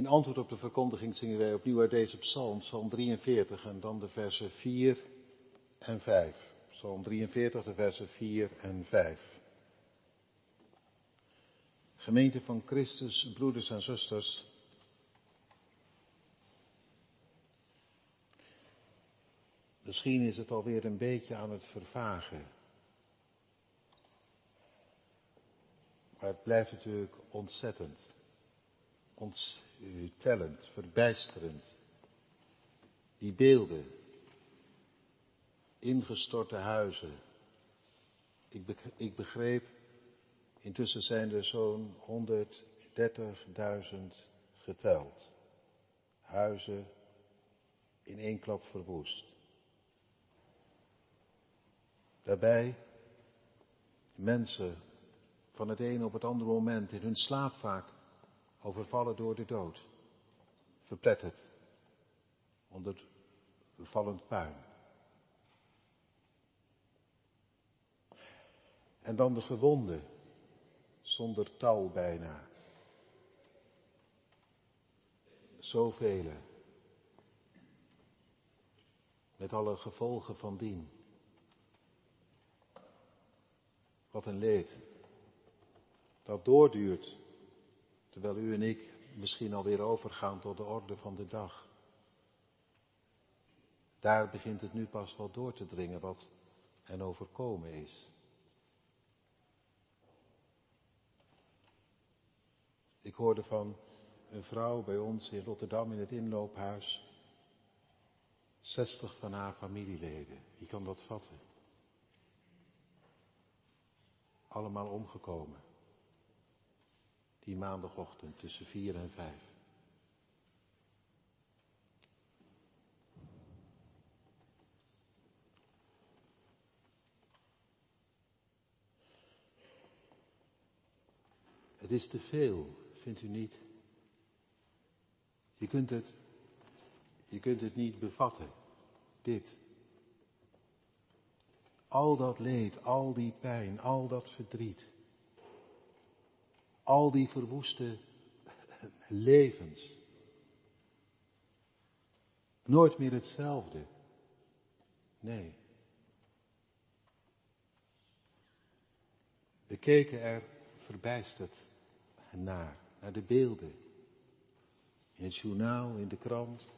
In antwoord op de verkondiging zingen wij opnieuw uit deze psalm, psalm 43 en dan de versen 4 en 5. Psalm 43, de versen 4 en 5. Gemeente van Christus, broeders en zusters. Misschien is het alweer een beetje aan het vervagen. Maar het blijft natuurlijk ontzettend, onttellend, verbijsterend. Die beelden, ingestorte huizen. Ik begreep, intussen zijn er zo'n 130.000 geteld. Huizen in één klap verwoest. Daarbij mensen van het ene op het andere moment in hun slaap vaak overvallen door de dood. Verpletterd onder vallend puin. En dan de gewonden, zonder touw bijna. Zoveel. Met alle gevolgen van dien. Wat een leed. Dat doorduurt. Terwijl u en ik misschien alweer overgaan tot de orde van de dag. Daar begint het nu pas wel door te dringen wat hen overkomen is. Ik hoorde van een vrouw bij ons in Rotterdam in het inloophuis. 60 van haar familieleden. Wie kan dat vatten? Allemaal omgekomen. Die maandagochtend tussen vier en vijf. Het is te veel, vindt u niet? Je kunt het, je kunt het niet bevatten, dit. Al dat leed, al die pijn, al dat verdriet. Al die verwoeste levens. Nooit meer hetzelfde. Nee. We keken er verbijsterd naar, naar de beelden. In het journaal, in de krant.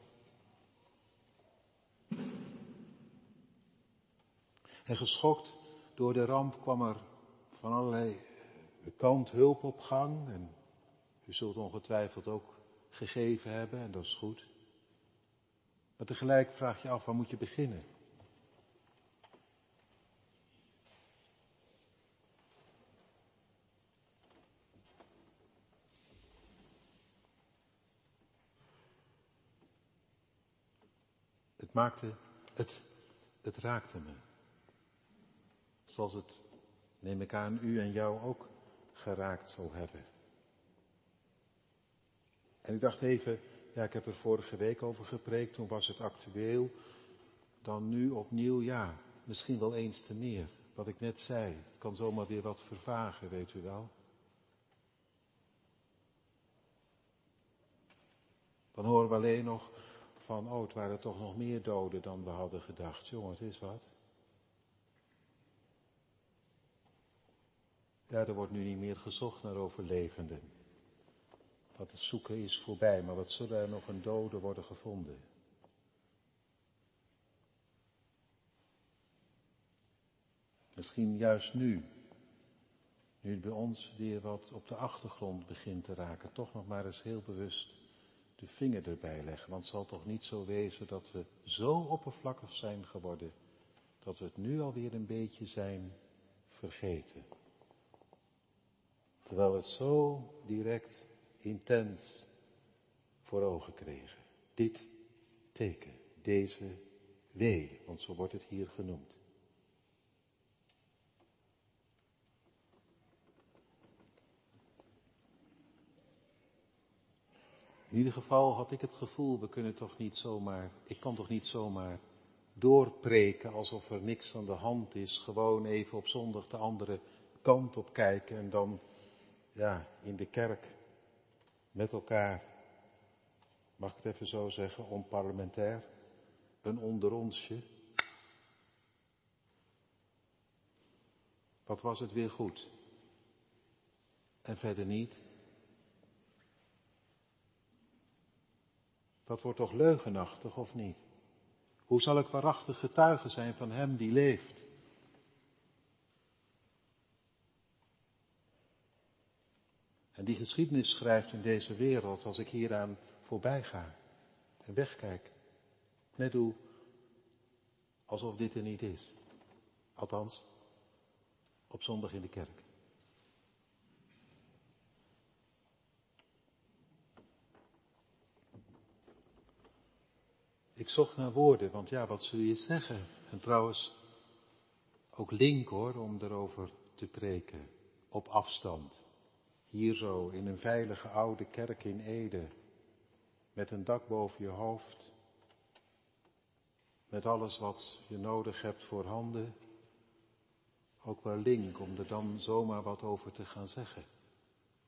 En geschokt door de ramp kwam er van allerlei kant hulp op gang. En u zult ongetwijfeld ook gegeven hebben, en dat is goed. Maar tegelijk vraag je af, waar moet je beginnen? Het maakte, het, het raakte me. Zoals het, neem ik aan, u en jou ook geraakt zal hebben. En ik dacht even, ja, ik heb er vorige week over gepreekt, toen was het actueel. Dan nu opnieuw, ja, misschien wel eens te meer. Wat ik net zei, het kan zomaar weer wat vervagen, weet u wel. Dan horen we alleen nog van, oh, het waren toch nog meer doden dan we hadden gedacht. Jongen, het is wat. Er wordt nu niet meer gezocht naar overlevenden. Dat het zoeken is voorbij, maar wat zullen er nog een doden worden gevonden? Misschien juist nu, nu het bij ons weer wat op de achtergrond begint te raken, toch nog maar eens heel bewust de vinger erbij leggen. Want het zal toch niet zo wezen dat we zo oppervlakkig zijn geworden dat we het nu alweer een beetje zijn vergeten. Terwijl we het zo direct, intens voor ogen kregen. Dit teken, deze wee, want zo wordt het hier genoemd. In ieder geval had ik het gevoel, we kunnen toch niet zomaar, ik kan toch niet zomaar doorpreken alsof er niks aan de hand is. Gewoon even op zondag de andere kant op kijken en dan, ja, in de kerk met elkaar mag ik het even zo zeggen, onparlementair, een onderonsje. Wat was het weer goed? En verder niet. Dat wordt toch leugenachtig, of niet? Hoe zal ik waarachtig getuige zijn van Hem die leeft? En die geschiedenis schrijft in deze wereld als ik hieraan voorbij ga en wegkijk. Net doe alsof dit er niet is. Althans, op zondag in de kerk. Ik zocht naar woorden, want ja, wat zul je zeggen? En trouwens, ook link hoor, om erover te preken. Op afstand. Hier zo, in een veilige oude kerk in Ede. Met een dak boven je hoofd. Met alles wat je nodig hebt voor handen. Ook wel link om er dan zomaar wat over te gaan zeggen.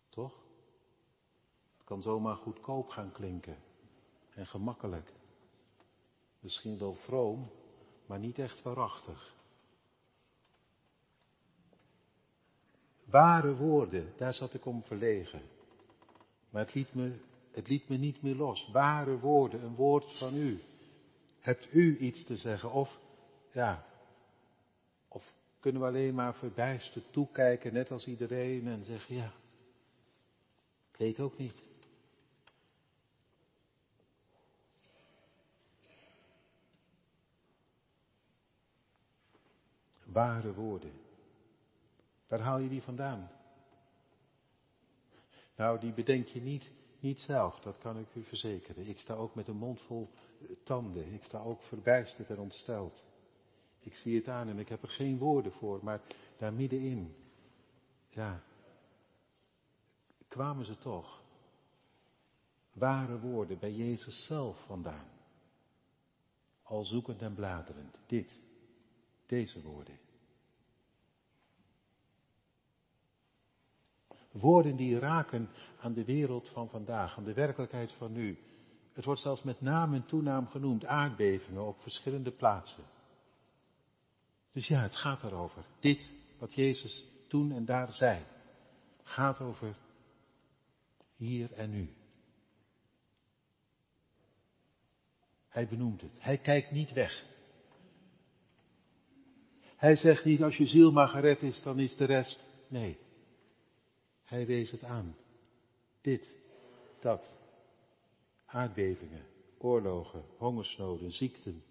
Toch? Het kan zomaar goedkoop gaan klinken. En gemakkelijk. Misschien wel vroom, maar niet echt waarachtig. Ware woorden, daar zat ik om verlegen. Maar het liet me, het liet me niet meer los. Ware woorden, een woord van u. Hebt u iets te zeggen? Of, ja, of kunnen we alleen maar verbijsterd toekijken, net als iedereen, en zeggen, ja, ik weet ook niet. Ware woorden. Waar haal je die vandaan? Nou, die bedenk je niet, niet zelf, dat kan ik u verzekeren. Ik sta ook met een mond vol eh, tanden. Ik sta ook verbijsterd en ontsteld. Ik zie het aan en ik heb er geen woorden voor, maar daar middenin, ja, kwamen ze toch. Ware woorden bij Jezus zelf vandaan. Al zoekend en bladerend. Dit, deze woorden. Woorden die raken aan de wereld van vandaag, aan de werkelijkheid van nu. Het wordt zelfs met naam en toenaam genoemd, aardbevingen op verschillende plaatsen. Dus ja, het gaat erover. Dit, wat Jezus toen en daar zei, gaat over hier en nu. Hij benoemt het. Hij kijkt niet weg. Hij zegt niet, als je ziel maar gered is, dan is de rest. Nee. Hij wees het aan. Dit, dat. Aardbevingen, oorlogen, hongersnoden, ziekten.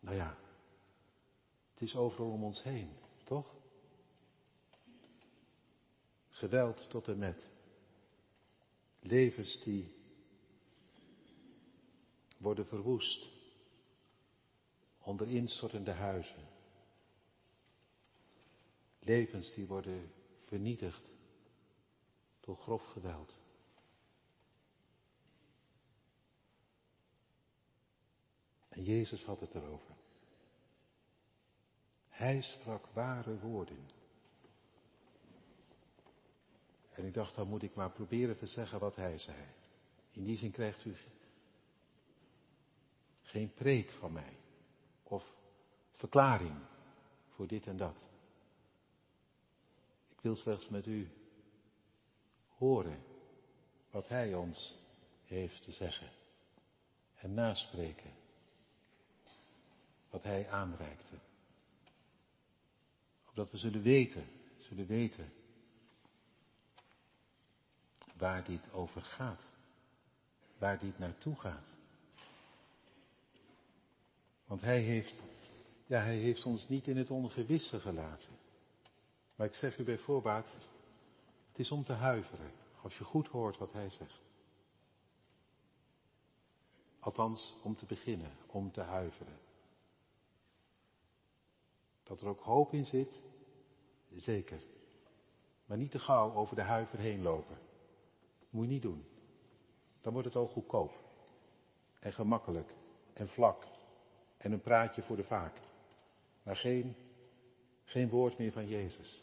Nou ja, het is overal om ons heen, toch? Geweld tot en met. Levens die worden verwoest onder instortende huizen. Levens die worden vernietigd door grof geweld. En Jezus had het erover. Hij sprak ware woorden. En ik dacht, dan moet ik maar proberen te zeggen wat hij zei. In die zin krijgt u geen preek van mij of verklaring voor dit en dat wil slechts met u horen wat Hij ons heeft te zeggen en naspreken wat Hij aanreikte. Opdat we zullen weten, zullen weten waar dit over gaat, waar dit naartoe gaat. Want Hij heeft, ja, Hij heeft ons niet in het ongewisse gelaten. Maar ik zeg u bij voorbaat, het is om te huiveren als je goed hoort wat hij zegt. Althans, om te beginnen, om te huiveren. Dat er ook hoop in zit, zeker. Maar niet te gauw over de huiver heen lopen. Moet je niet doen. Dan wordt het al goedkoop. En gemakkelijk. En vlak. En een praatje voor de vaak. Maar geen, geen woord meer van Jezus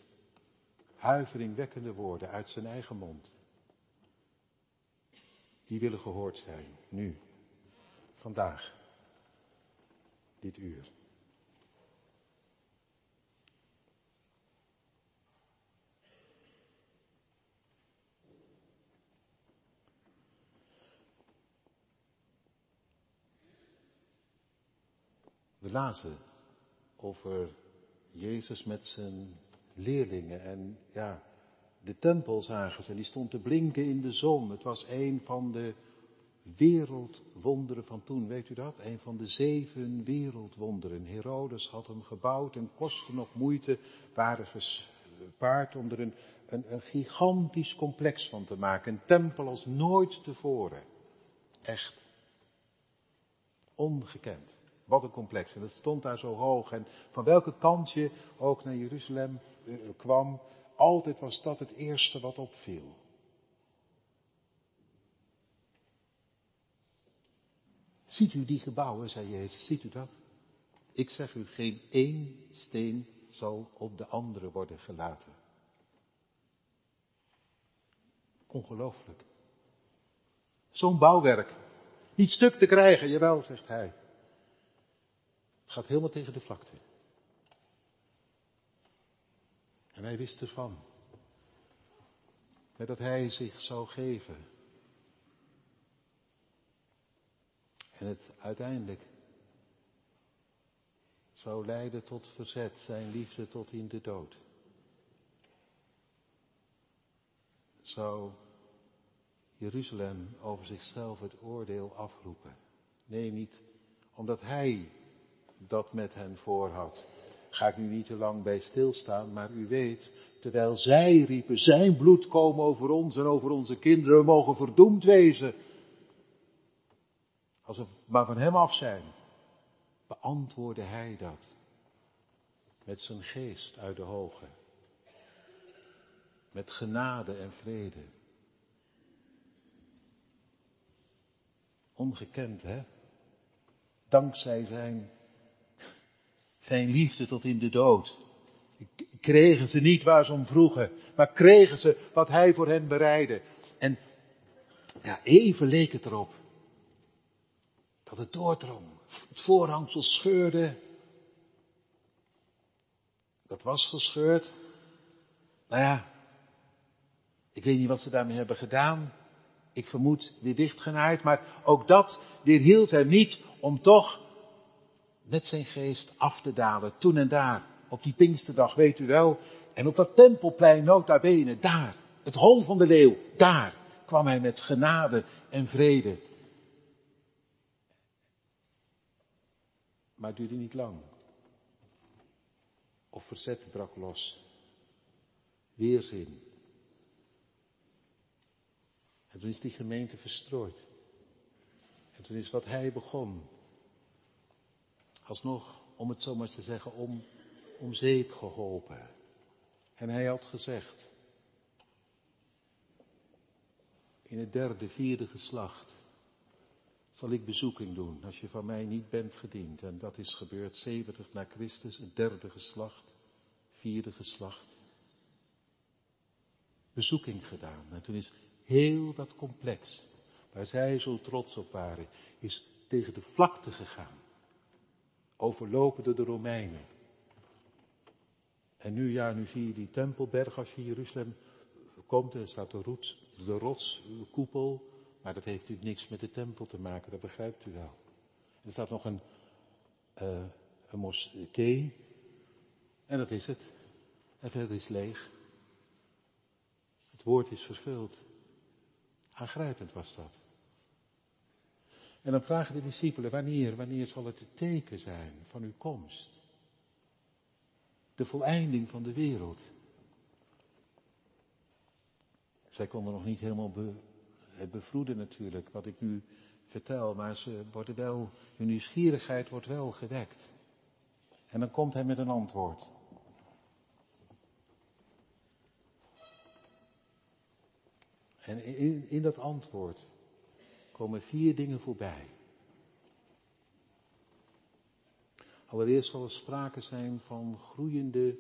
huiveringwekkende woorden uit zijn eigen mond. die willen gehoord zijn. Nu. Vandaag. Dit uur. We lazen over Jezus met zijn leerlingen en ja, de tempel zagen ze en die stond te blinken in de zon. Het was een van de wereldwonderen van toen, weet u dat? Een van de zeven wereldwonderen. Herodes had hem gebouwd en kostte nog moeite, waren gespaard om er een, een, een gigantisch complex van te maken. Een tempel als nooit tevoren. Echt. Ongekend. Wat een complex. En dat stond daar zo hoog. En van welke kant je ook naar Jeruzalem eh, kwam, altijd was dat het eerste wat opviel. Ziet u die gebouwen, zei Jezus, ziet u dat? Ik zeg u, geen één steen zal op de andere worden gelaten. Ongelooflijk. Zo'n bouwwerk. Niet stuk te krijgen, jawel, zegt hij. Gaat helemaal tegen de vlakte. En hij wist ervan. dat hij zich zou geven. En het uiteindelijk zou leiden tot verzet, zijn liefde tot in de dood. Zou Jeruzalem over zichzelf het oordeel afroepen. Nee, niet omdat hij dat met hen voorhad. Ga ik nu niet te lang bij stilstaan, maar u weet, terwijl zij riepen, zijn bloed komen over ons en over onze kinderen, we mogen verdoemd wezen. Als we maar van hem af zijn, beantwoordde hij dat met zijn geest uit de hoge. Met genade en vrede. Ongekend, hè? Dankzij zijn zijn liefde tot in de dood. Kregen ze niet waar ze om vroegen, maar kregen ze wat hij voor hen bereidde. En ja, even leek het erop dat het doordrong. Het voorhangsel scheurde. Dat was gescheurd. Nou ja, ik weet niet wat ze daarmee hebben gedaan. Ik vermoed weer dichtgenaaid, maar ook dat weerhield hem niet om toch met zijn geest af te dalen, toen en daar, op die Pinksterdag, weet u wel. En op dat tempelplein, nota bene, daar, het hol van de leeuw, daar kwam hij met genade en vrede. Maar het duurde niet lang. Of verzet brak los. Weerzin. En toen is die gemeente verstrooid. En toen is wat hij begon, alsnog, om het zo maar te zeggen, om, om zeep geholpen. En hij had gezegd, in het derde, vierde geslacht zal ik bezoeking doen als je van mij niet bent gediend. En dat is gebeurd 70 na Christus, het derde geslacht, vierde geslacht. Bezoeking gedaan. En toen is heel dat complex, waar zij zo trots op waren, is tegen de vlakte gegaan overlopen door de Romeinen. En nu, ja, nu zie je die tempelberg als je Jeruzalem komt. Er staat de, roet, de rotskoepel. Maar dat heeft natuurlijk niks met de tempel te maken, dat begrijpt u wel. Er staat nog een, uh, een moskee. En dat is het. En verder is leeg. Het woord is vervuld. Aangrijpend was dat. En dan vragen de discipelen, wanneer, wanneer zal het het teken zijn van uw komst? De voleinding van de wereld. Zij konden nog niet helemaal het bevroeden natuurlijk, wat ik nu vertel, maar ze worden wel, hun nieuwsgierigheid wordt wel gewekt. En dan komt hij met een antwoord. En in, in dat antwoord komen vier dingen voorbij. Allereerst zal er sprake zijn van groeiende,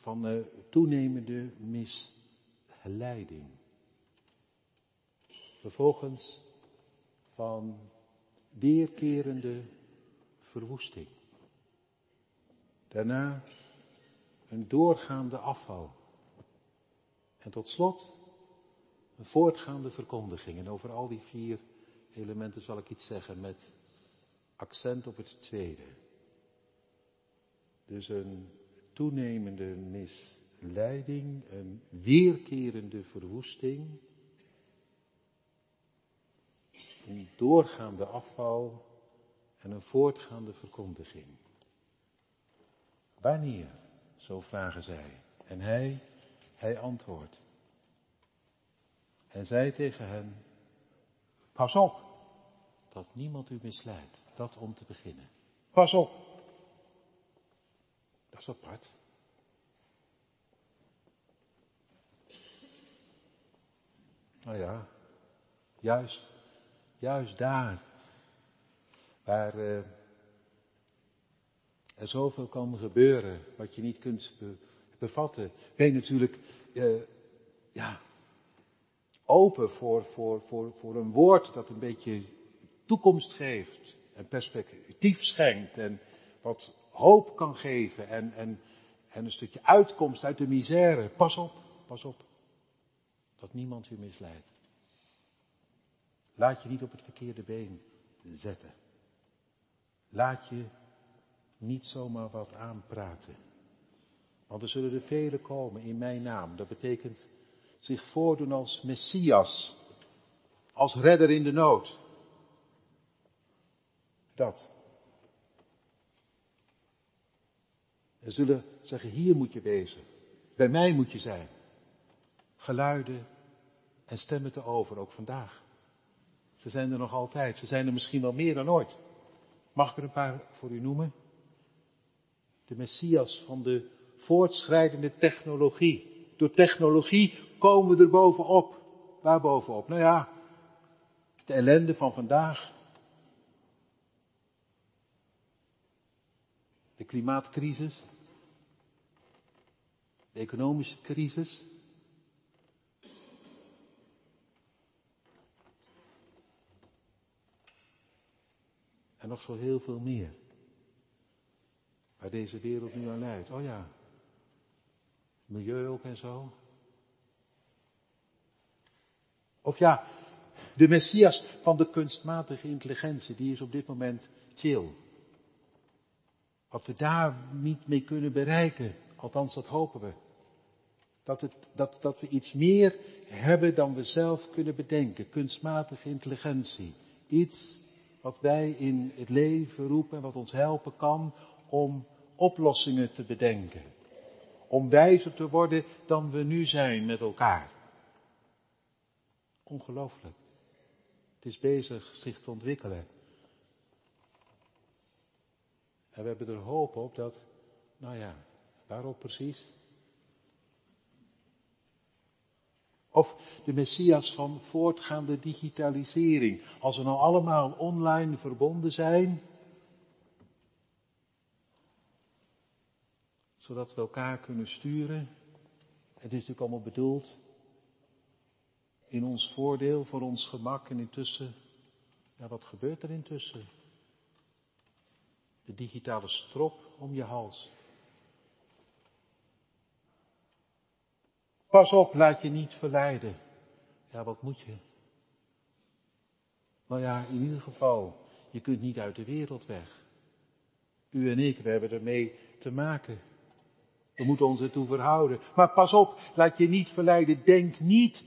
van uh, toenemende misleiding. Vervolgens van weerkerende verwoesting. Daarna een doorgaande afval. En tot slot een voortgaande verkondiging. En over al die vier elementen zal ik iets zeggen met accent op het tweede. Dus een toenemende misleiding, een weerkerende verwoesting, een doorgaande afval en een voortgaande verkondiging. Wanneer? Zo vragen zij. En hij, hij antwoordt. En zei tegen hen, pas op, dat niemand u misleidt. Dat om te beginnen. Pas op. Dat is apart. Nou ja, juist, juist daar, waar uh, er zoveel kan gebeuren wat je niet kunt bevatten, ben je natuurlijk, uh, ja, open voor, voor, voor, voor een woord dat een beetje toekomst geeft en perspectief schenkt en wat hoop kan geven en, en, en een stukje uitkomst uit de misère. Pas op, pas op. Dat niemand u misleidt. Laat je niet op het verkeerde been zetten. Laat je niet zomaar wat aanpraten. Want er zullen er velen komen in mijn naam. Dat betekent zich voordoen als Messias, als redder in de nood. Dat. En zullen zeggen, hier moet je wezen. Bij mij moet je zijn. Geluiden en stemmen te over, ook vandaag. Ze zijn er nog altijd. Ze zijn er misschien wel meer dan ooit. Mag ik er een paar voor u noemen? De Messias van de voortschrijdende technologie. Door technologie komen we er bovenop. Waar bovenop? Nou ja, de ellende van vandaag. De klimaatcrisis. De economische crisis. En nog zo heel veel meer. Waar deze wereld nu aan leidt. Oh ja. Milieu ook en zo. Of ja, de Messias van de kunstmatige intelligentie, die is op dit moment chill. Wat we daar niet mee kunnen bereiken, althans dat hopen we. Dat, het, dat, dat we iets meer hebben dan we zelf kunnen bedenken. Kunstmatige intelligentie. Iets wat wij in het leven roepen en wat ons helpen kan om oplossingen te bedenken. Om wijzer te worden dan we nu zijn met elkaar. Ongelooflijk. Het is bezig zich te ontwikkelen. En we hebben er hoop op dat, nou ja, waarop precies? Of de Messias van voortgaande digitalisering. Als we nou allemaal online verbonden zijn, zodat we elkaar kunnen sturen. Het is natuurlijk allemaal bedoeld in ons voordeel, voor ons gemak en intussen, ja wat gebeurt er intussen? De digitale strop om je hals. Pas op, laat je niet verleiden. Ja, wat moet je? Nou ja, in ieder geval, je kunt niet uit de wereld weg. U en ik, we hebben ermee te maken. We moeten ons ertoe verhouden. Maar pas op, laat je niet verleiden. Denk niet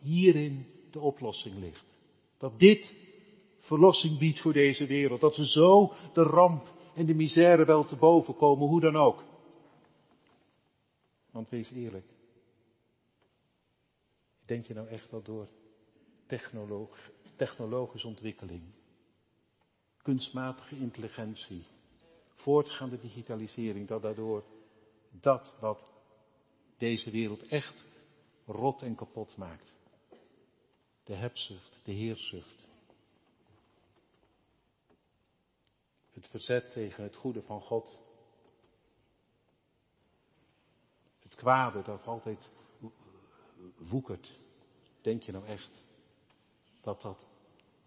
hierin de oplossing ligt. Dat dit verlossing biedt voor deze wereld. Dat we zo de ramp en de misère wel te boven komen, hoe dan ook. Want wees eerlijk. Denk je nou echt dat door technoloog, technologische ontwikkeling, kunstmatige intelligentie, voortgaande digitalisering, dat daardoor dat wat deze wereld echt rot en kapot maakt, de hebzucht, de heerzucht. Het verzet tegen het goede van God. Het kwade dat altijd woekert. Denk je nou echt dat dat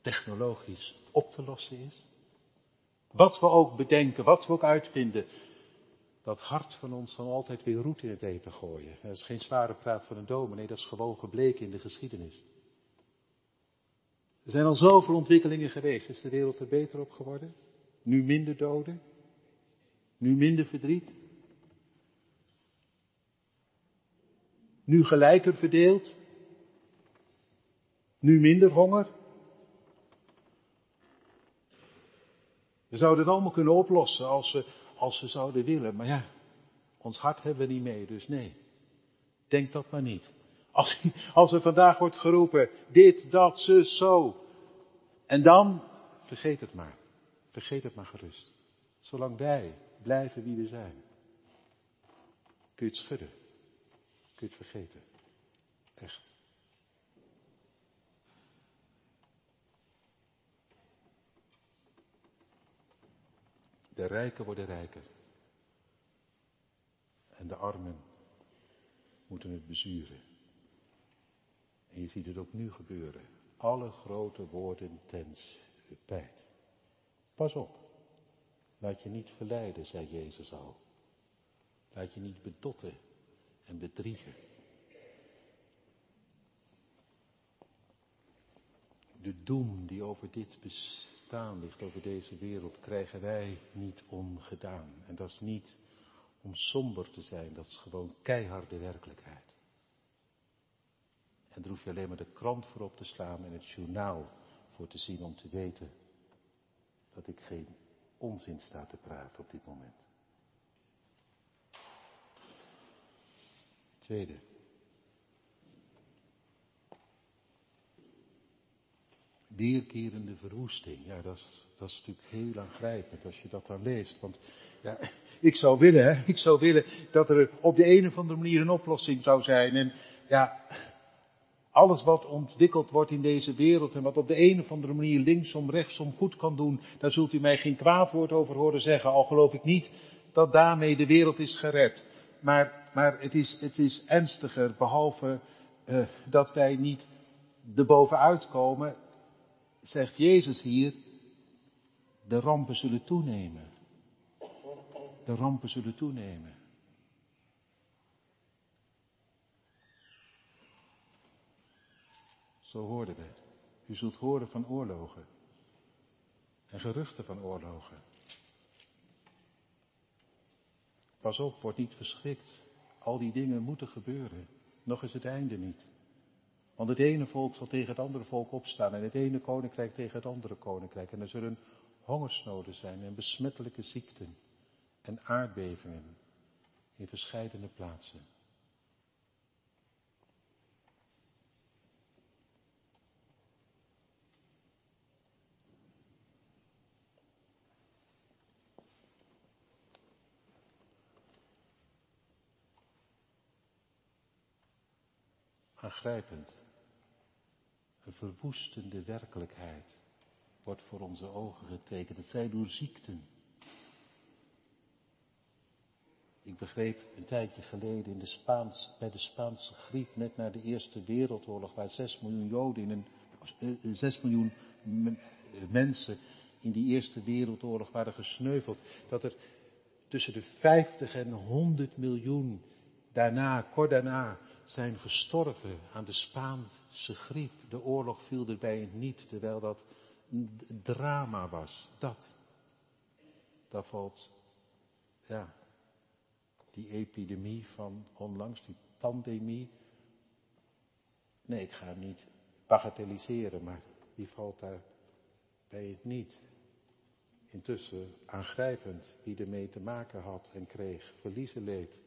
technologisch op te lossen is. Wat we ook bedenken, wat we ook uitvinden, dat hart van ons zal altijd weer roet in het eten gooien. Dat is geen zware praat van een dominee, dat is gewoon gebleken in de geschiedenis. Er zijn al zoveel ontwikkelingen geweest. Is de wereld er beter op geworden? Nu minder doden? Nu minder verdriet? Nu gelijker verdeeld? Nu minder honger? We zouden het allemaal kunnen oplossen als we, als we zouden willen. Maar ja, ons hart hebben we niet mee, dus nee. Denk dat maar niet. Als, als er vandaag wordt geroepen, dit, dat, zus, zo. En dan, vergeet het maar. Vergeet het maar gerust. Zolang wij blijven wie we zijn. Kun je het schudden. Kun je het vergeten. Echt. De rijken worden rijker. En de armen moeten het bezuren. En je ziet het ook nu gebeuren. Alle grote woorden ten spijt. Pas op. Laat je niet verleiden, zei Jezus al. Laat je niet bedotten en bedriegen. De doem die over dit bestaan ligt, over deze wereld, krijgen wij niet ongedaan. En dat is niet om somber te zijn, dat is gewoon keiharde werkelijkheid. En daar hoef je alleen maar de krant voor op te slaan en het journaal voor te zien om te weten dat ik geen onzin sta te praten op dit moment. Tweede. Weerkerende verwoesting. Ja, dat is, dat natuurlijk heel aangrijpend als je dat dan leest. Want ja, ik zou willen, hè, ik zou willen dat er op de een of andere manier een oplossing zou zijn. En ja, alles wat ontwikkeld wordt in deze wereld en wat op de een of andere manier linksom, rechtsom goed kan doen, daar zult u mij geen kwaad woord over horen zeggen, al geloof ik niet dat daarmee de wereld is gered. Maar, maar het, is, het is ernstiger, behalve uh, dat wij niet erbovenuit komen, zegt Jezus hier, de rampen zullen toenemen. De rampen zullen toenemen. Zo hoorden we. U zult horen van oorlogen. En geruchten van oorlogen. Pas op, word niet verschrikt. Al die dingen moeten gebeuren. Nog is het einde niet. Want het ene volk zal tegen het andere volk opstaan en het ene koninkrijk tegen het andere koninkrijk. En er zullen hongersnoden zijn en besmettelijke ziekten en aardbevingen in verscheidene plaatsen. Aangrijpend. Een verwoestende werkelijkheid wordt voor onze ogen getekend. Het zij door ziekten. Ik begreep een tijdje geleden in de Spaans, bij de Spaanse griep, net na de Eerste Wereldoorlog, waar 6 miljoen Joden in een, 6 eh, miljoen mensen in die Eerste Wereldoorlog waren gesneuveld, dat er tussen de 50 en 100 miljoen daarna, kort daarna, zijn gestorven aan de Spaanse griep. De oorlog viel erbij niet, terwijl dat een drama was. Dat. Daar valt, ja, die epidemie van onlangs, die pandemie. Nee, ik ga hem niet bagatelliseren, maar die valt daar bij het niet. Intussen aangrijpend wie ermee te maken had en kreeg, verliezen leed.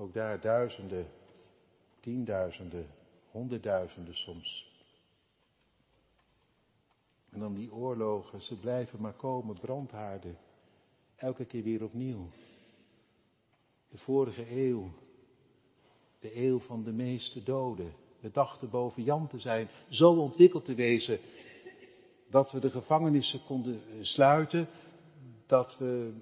Ook daar duizenden, tienduizenden, honderdduizenden soms. En dan die oorlogen, ze blijven maar komen, brandhaarden. Elke keer weer opnieuw. De vorige eeuw, de eeuw van de meeste doden. We dachten boven Jan te zijn, zo ontwikkeld te wezen, dat we de gevangenissen konden sluiten, dat we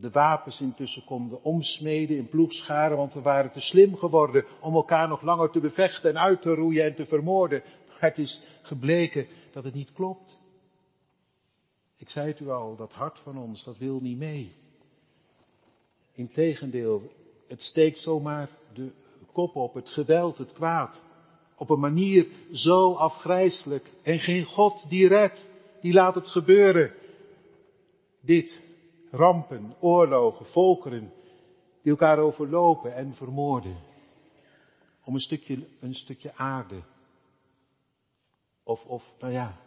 de wapens intussen konden omsmeden in ploegscharen, want we waren te slim geworden om elkaar nog langer te bevechten en uit te roeien en te vermoorden. Het is gebleken dat het niet klopt. Ik zei het u al, dat hart van ons, dat wil niet mee. Integendeel, het steekt zomaar de kop op, het geweld, het kwaad. Op een manier zo afgrijselijk. En geen God die redt, die laat het gebeuren. Dit, rampen, oorlogen, volkeren, die elkaar overlopen en vermoorden. Om een stukje, een stukje aarde. Of, of, nou ja,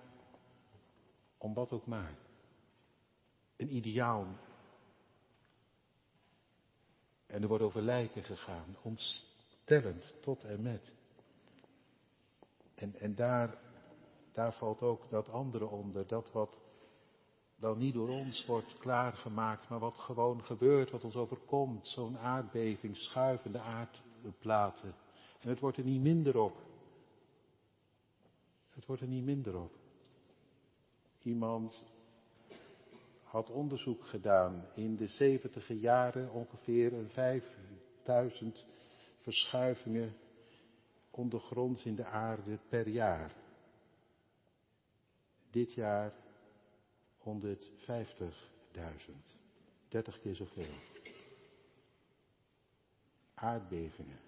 om wat ook maar. Een ideaal. En er wordt over lijken gegaan, ontstellend tot en met. En, en daar, daar valt ook dat andere onder, dat wat dan niet door ons wordt klaargemaakt, maar wat gewoon gebeurt, wat ons overkomt. Zo'n aardbeving, schuivende aardplaten. En het wordt er niet minder op. Het wordt er niet minder op. Iemand had onderzoek gedaan in de zeventiger jaren ongeveer een 5000 verschuivingen ondergronds in de aarde per jaar. Dit jaar 150.000. 30 keer zoveel. Aardbevingen.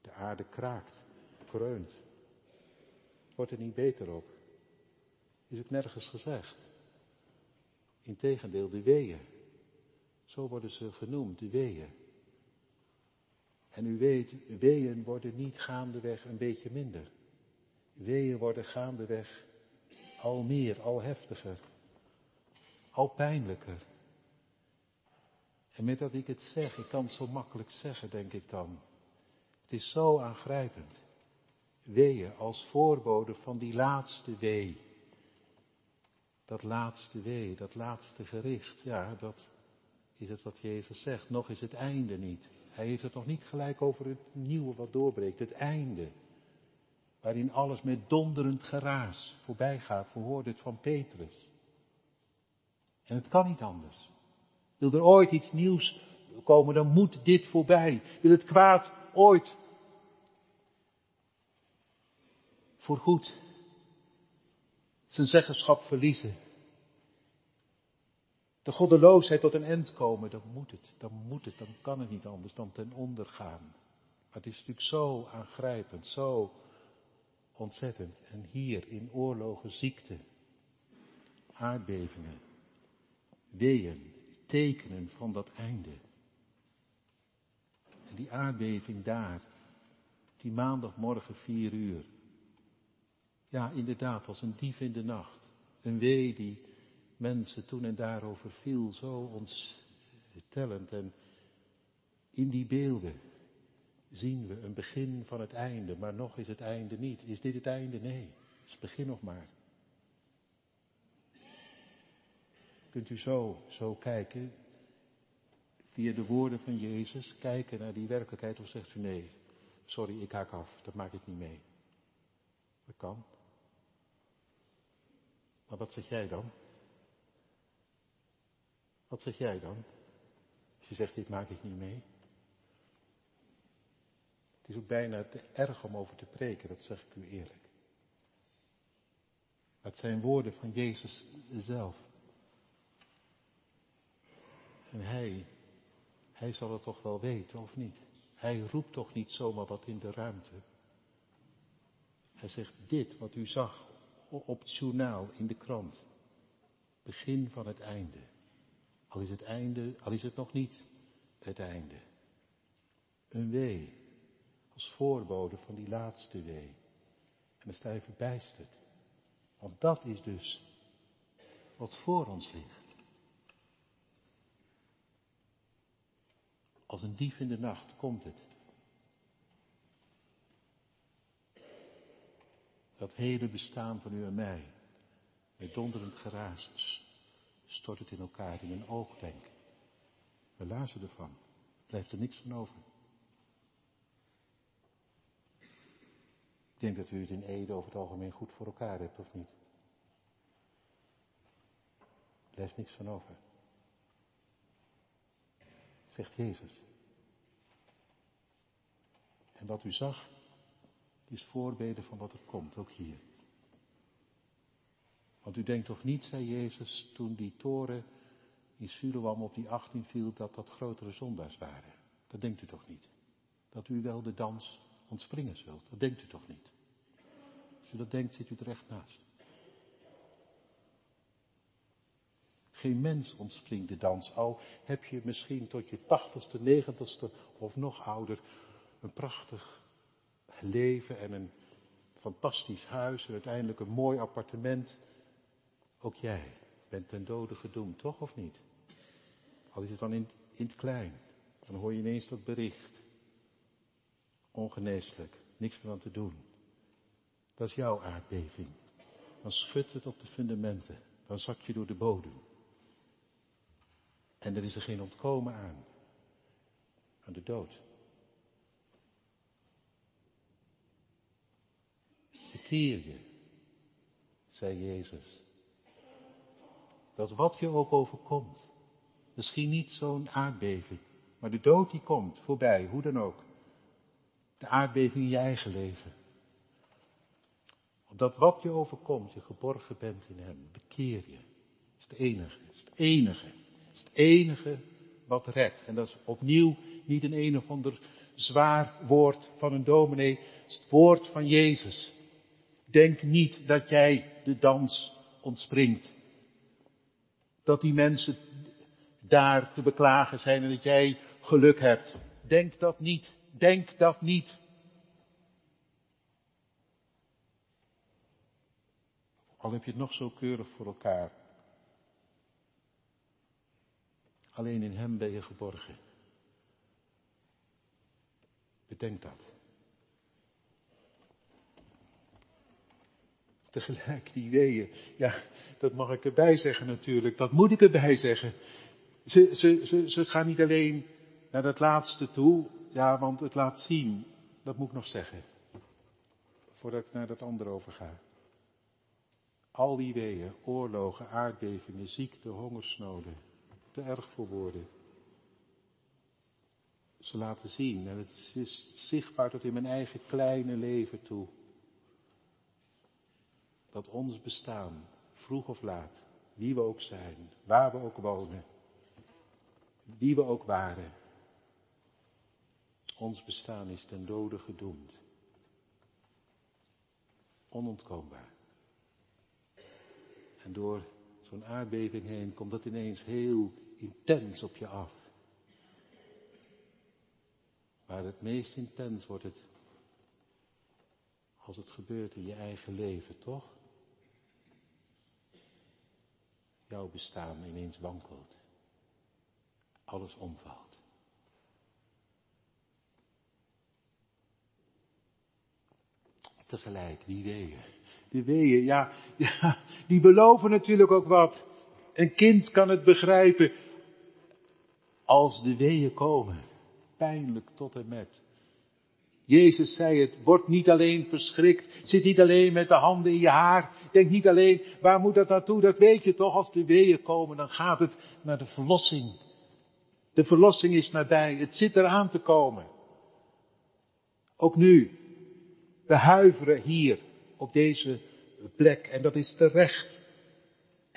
De aarde kraakt, kreunt. Wordt er niet beter op. Is het nergens gezegd. Integendeel, de weeën. Zo worden ze genoemd, de weeën. En u weet, weeën worden niet gaandeweg een beetje minder. Weeën worden gaandeweg al meer, al heftiger, al pijnlijker. En met dat ik het zeg, ik kan het zo makkelijk zeggen, denk ik dan. Het is zo aangrijpend. Weeën als voorbode van die laatste wee. Dat laatste wee, dat laatste gericht, ja, dat is het wat Jezus zegt. Nog is het einde niet. Hij heeft het nog niet gelijk over het nieuwe wat doorbreekt, het einde. Waarin alles met donderend geraas voorbij gaat. We hoorden het van Petrus. En het kan niet anders. Wil er ooit iets nieuws komen, dan moet dit voorbij. Wil het kwaad ooit voorgoed zijn zeggenschap verliezen. De goddeloosheid tot een eind komen, dan moet het, dan moet het, dan kan het niet anders dan ten onder gaan. Maar het is natuurlijk zo aangrijpend, zo ontzettend. En hier in oorlogen, ziekte, aardbevingen, weeën, tekenen van dat einde. En die aardbeving daar, die maandagmorgen vier uur. Ja, inderdaad, als een dief in de nacht. Een wee die mensen toen en daarover viel, zo ontstellend. En in die beelden zien we een begin van het einde, maar nog is het einde niet. Is dit het einde? Nee, het is begin nog maar. Kunt u zo, zo kijken, via de woorden van Jezus, kijken naar die werkelijkheid of zegt u nee, sorry, ik haak af, dat maak ik niet mee. Dat kan. Maar wat zeg jij dan? Wat zeg jij dan? Als je zegt, dit maak ik niet mee. Het is ook bijna te erg om over te preken, dat zeg ik u eerlijk. Maar het zijn woorden van Jezus zelf. En hij, hij zal het toch wel weten, of niet? Hij roept toch niet zomaar wat in de ruimte. Hij zegt dit wat u zag op het journaal in de krant. Begin van het einde. Al is het einde, al is het nog niet het einde. Een wee, als voorbode van die laatste wee. En dan sta je verbijsterd. Want dat is dus wat voor ons ligt. Als een dief in de nacht komt het. Dat hele bestaan van u en mij, met donderend geraas, stort het in elkaar in een oogwenk. We lazen ervan. Blijft er niks van over. Ik denk dat u het in Ede over het algemeen goed voor elkaar hebt, of niet? Er blijft niks van over. Zegt Jezus. En wat u zag, is voorbeden van wat er komt, ook hier. Want u denkt toch niet, zei Jezus, toen die toren in Sulam op die 18 viel, dat dat grotere zondaars waren. Dat denkt u toch niet? Dat u wel de dans ontspringen zult. Dat denkt u toch niet? Als u dat denkt, zit u er echt naast. Geen mens ontspringt de dans. Al heb je misschien tot je tachtigste, negentigste of nog ouder een prachtig leven en een fantastisch huis en uiteindelijk een mooi appartement. Ook jij bent ten dode gedoemd, toch of niet? Al is het dan in, in het klein, dan hoor je ineens dat bericht. Ongeneeslijk, niks meer aan te doen. Dat is jouw aardbeving. Dan schudt het op de fundamenten, dan zak je door de bodem. En er is er geen ontkomen aan. Aan de dood. Bekeer je, zei Jezus. Dat wat je ook overkomt, misschien niet zo'n aardbeving, maar de dood die komt voorbij, hoe dan ook. De aardbeving in je eigen leven. Dat wat je overkomt, je geborgen bent in Hem. Bekeer je. Dat is het enige. Dat is het enige is het enige wat redt. En dat is opnieuw niet een een of ander zwaar woord van een dominee. Het is het woord van Jezus. Denk niet dat jij de dans ontspringt. Dat die mensen daar te beklagen zijn en dat jij geluk hebt. Denk dat niet. Denk dat niet. Al heb je het nog zo keurig voor elkaar. Alleen in Hem ben je geborgen. Bedenk dat. Tegelijk die weeën. Ja, dat mag ik erbij zeggen natuurlijk. Dat moet ik erbij zeggen. Ze, ze, ze, ze gaan niet alleen naar dat laatste toe. Ja, want het laat zien. Dat moet ik nog zeggen. Voordat ik naar dat andere overga. Al die weeën, oorlogen, aardbevingen, ziekte, hongersnoden, te erg voor woorden. Ze laten zien, en het is zichtbaar tot in mijn eigen kleine leven toe, dat ons bestaan, vroeg of laat, wie we ook zijn, waar we ook wonen, wie we ook waren, ons bestaan is ten dode gedoemd. Onontkoombaar. En door zo'n aardbeving heen komt dat ineens heel intens op je af. Maar het meest intens wordt het als het gebeurt in je eigen leven, toch? Jouw bestaan ineens wankelt. Alles omvalt. Tegelijk, die weeën. Die weeën, ja, ja, die beloven natuurlijk ook wat. Een kind kan het begrijpen als de weeën komen. Pijnlijk tot en met. Jezus zei het, word niet alleen verschrikt, zit niet alleen met de handen in je haar, denk niet alleen, waar moet dat naartoe, dat weet je toch, als de weeën komen, dan gaat het naar de verlossing. De verlossing is nabij, het zit eraan te komen. Ook nu, we huiveren hier op deze plek en dat is terecht.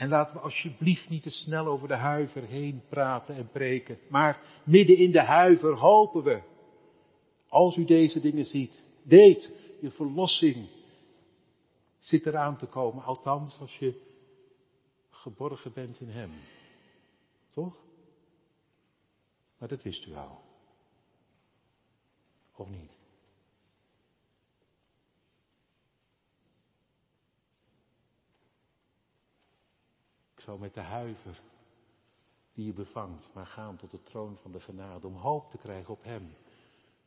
En laten we alsjeblieft niet te snel over de huiver heen praten en preken. Maar midden in de huiver hopen we. Als u deze dingen ziet, weet, je verlossing zit eraan te komen. Althans, als je geborgen bent in Hem. Toch? Maar dat wist u al. Of niet? Zou met de huiver die je bevangt, maar gaan tot de troon van de genade om hoop te krijgen op Hem.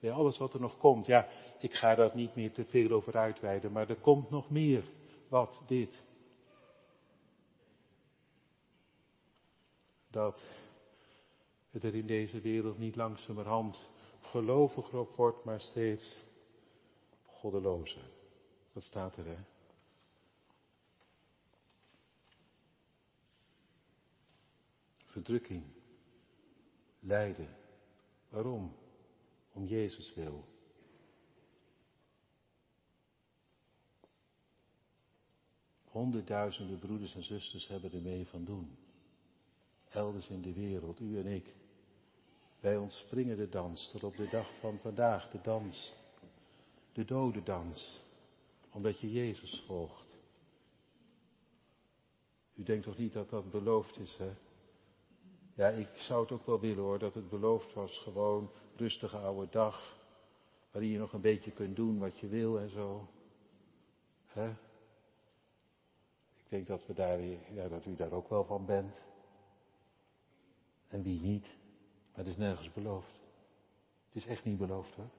Bij alles wat er nog komt, ja, ik ga daar niet meer te veel over uitweiden, maar er komt nog meer. Wat dit? Dat het er in deze wereld niet langzamerhand geloviger op wordt, maar steeds goddelozer. Dat staat er, hè? Verdrukking, lijden, Waarom? Om Jezus wil. Honderdduizenden broeders en zusters hebben er mee van doen. Elders in de wereld, u en ik. Bij ons springen de dans tot op de dag van vandaag, de dans. De dode dans. Omdat je Jezus volgt. U denkt toch niet dat dat beloofd is, hè? Ja, ik zou het ook wel willen hoor, dat het beloofd was. Gewoon rustige oude dag. Waarin je nog een beetje kunt doen wat je wil en zo. Hè? Ik denk dat, we daar, ja, dat u daar ook wel van bent. En wie niet. Maar het is nergens beloofd. Het is echt niet beloofd hoor.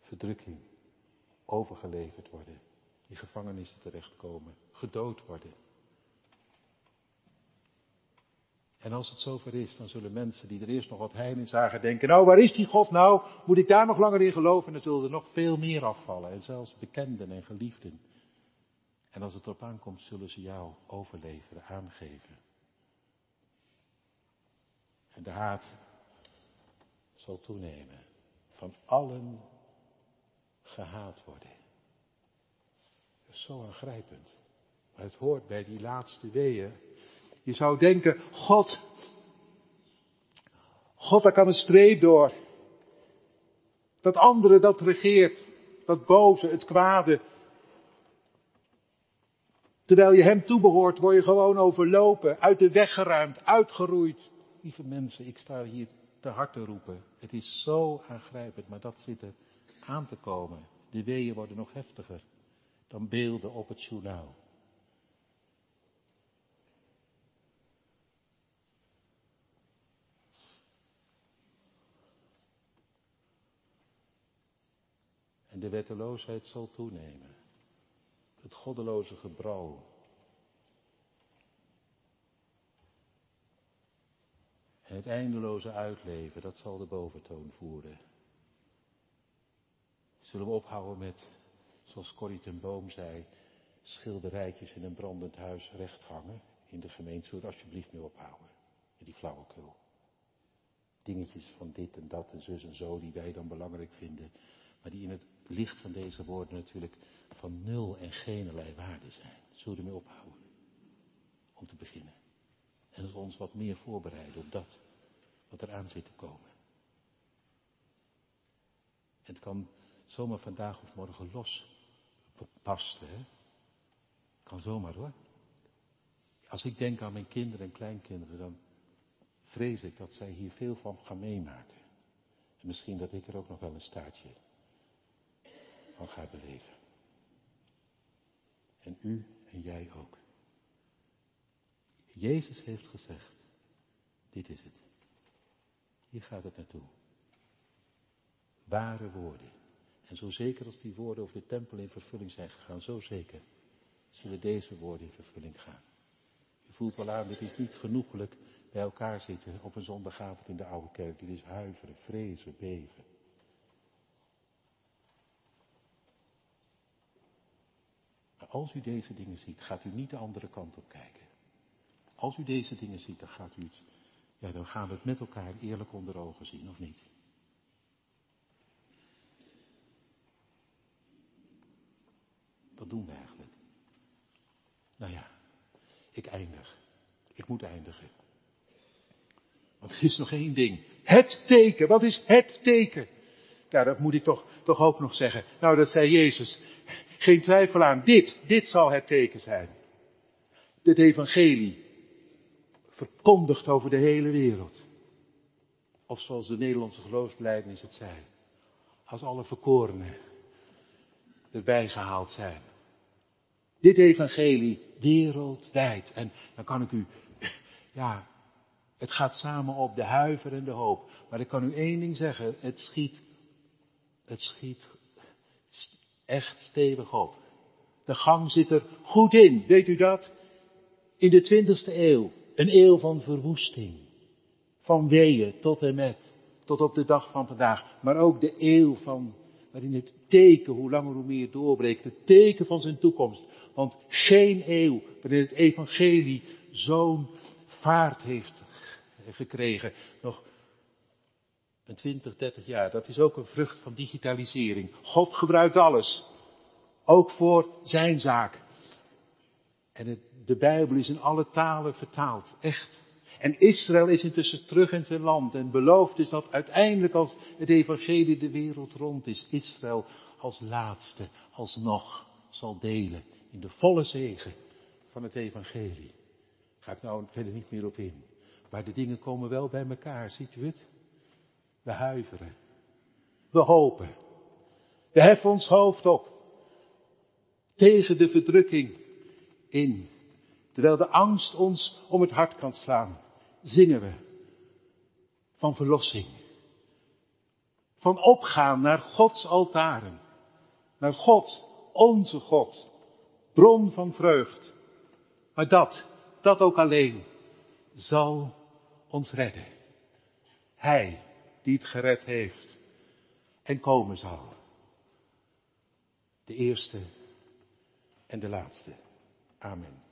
Verdrukking. Overgeleverd worden. In gevangenissen terechtkomen. Gedood worden. En als het zover is, dan zullen mensen die er eerst nog wat heil in zagen denken, nou waar is die God nou? Moet ik daar nog langer in geloven? En dan zullen er nog veel meer afvallen. En zelfs bekenden en geliefden. En als het erop aankomt, zullen ze jou overleveren, aangeven. En de haat zal toenemen. Van allen gehaat worden. Dat is zo aangrijpend. Maar het hoort bij die laatste weeën. Je zou denken, God, God, daar kan een streep door. Dat andere, dat regeert. Dat boze, het kwade. Terwijl je hem toebehoort, word je gewoon overlopen, uit de weg geruimd, uitgeroeid. Lieve mensen, ik sta hier te hard te roepen. Het is zo aangrijpend, maar dat zit er aan te komen. De weeën worden nog heftiger dan beelden op het journaal. En de wetteloosheid zal toenemen. Het goddeloze gebrouw. En het eindeloze uitleven, dat zal de boventoon voeren. Zullen we ophouden met, zoals Corrie ten Boom zei, schilderijtjes in een brandend huis recht hangen in de gemeente. Zullen we alsjeblieft mee ophouden met die flauwekul. Dingetjes van dit en dat en zus en zo die wij dan belangrijk vinden. Maar die in het licht van deze woorden natuurlijk van nul en geen waarde zijn. Zullen we ermee ophouden? Om te beginnen. En ons wat meer voorbereiden op dat wat eraan zit te komen. Het kan zomaar vandaag of morgen los pasten. Hè? Kan zomaar hoor. Als ik denk aan mijn kinderen en kleinkinderen, dan vrees ik dat zij hier veel van gaan meemaken. En misschien dat ik er ook nog wel een staartje van ga beleven. En u en jij ook. Jezus heeft gezegd, dit is het. Hier gaat het naartoe. Ware woorden. En zo zeker als die woorden over de tempel in vervulling zijn gegaan, zo zeker zullen deze woorden in vervulling gaan. U voelt wel aan, dit is niet genoeglijk bij elkaar zitten op een zondagavond in de oude kerk. Dit is huiveren, vrezen, beven. Als u deze dingen ziet, gaat u niet de andere kant op kijken. Als u deze dingen ziet, dan gaat u het, ja, dan gaan we het met elkaar eerlijk onder ogen zien, of niet? Wat doen we eigenlijk? Nou ja, ik eindig. Ik moet eindigen. Want er is nog één ding. Het teken. Wat is het teken? Ja, dat moet ik toch, toch ook nog zeggen. Nou, dat zei Jezus. Geen twijfel aan. Dit, dit zal het teken zijn. Dit evangelie. Verkondigd over de hele wereld. Of zoals de Nederlandse geloofsbelijdenis het zei. Als alle verkorenen erbij gehaald zijn. Dit evangelie wereldwijd. En dan kan ik u, ja, het gaat samen op de huiver en de hoop. Maar ik kan u één ding zeggen, het schiet, het schiet echt stevig op. De gang zit er goed in, weet u dat? In de twintigste eeuw, een eeuw van verwoesting. Van weeën tot en met, tot op de dag van vandaag. Maar ook de eeuw van, waarin het teken hoe langer hoe meer doorbreekt. Het teken van zijn toekomst. Want geen eeuw waarin het evangelie zo'n vaart heeft gekregen. Nog Een 20, 30 jaar, dat is ook een vrucht van digitalisering. God gebruikt alles. Ook voor zijn zaak. En het, de Bijbel is in alle talen vertaald. Echt. En Israël is intussen terug in zijn land. En beloofd is dat uiteindelijk als het evangelie de wereld rond is, Israël als laatste, alsnog zal delen in de volle zegen van het evangelie. Ga ik nou verder niet meer op in. Maar de dingen komen wel bij elkaar, ziet u het? We huiveren. We hopen. We heffen ons hoofd op. Tegen de verdrukking in. Terwijl de angst ons om het hart kan slaan, zingen we van verlossing. Van opgaan naar Gods altaren. Naar God, onze God. Bron van vreugd. Maar dat, dat ook alleen, zal ons redden. Hij die het gered heeft en komen zal. De eerste en de laatste. Amen.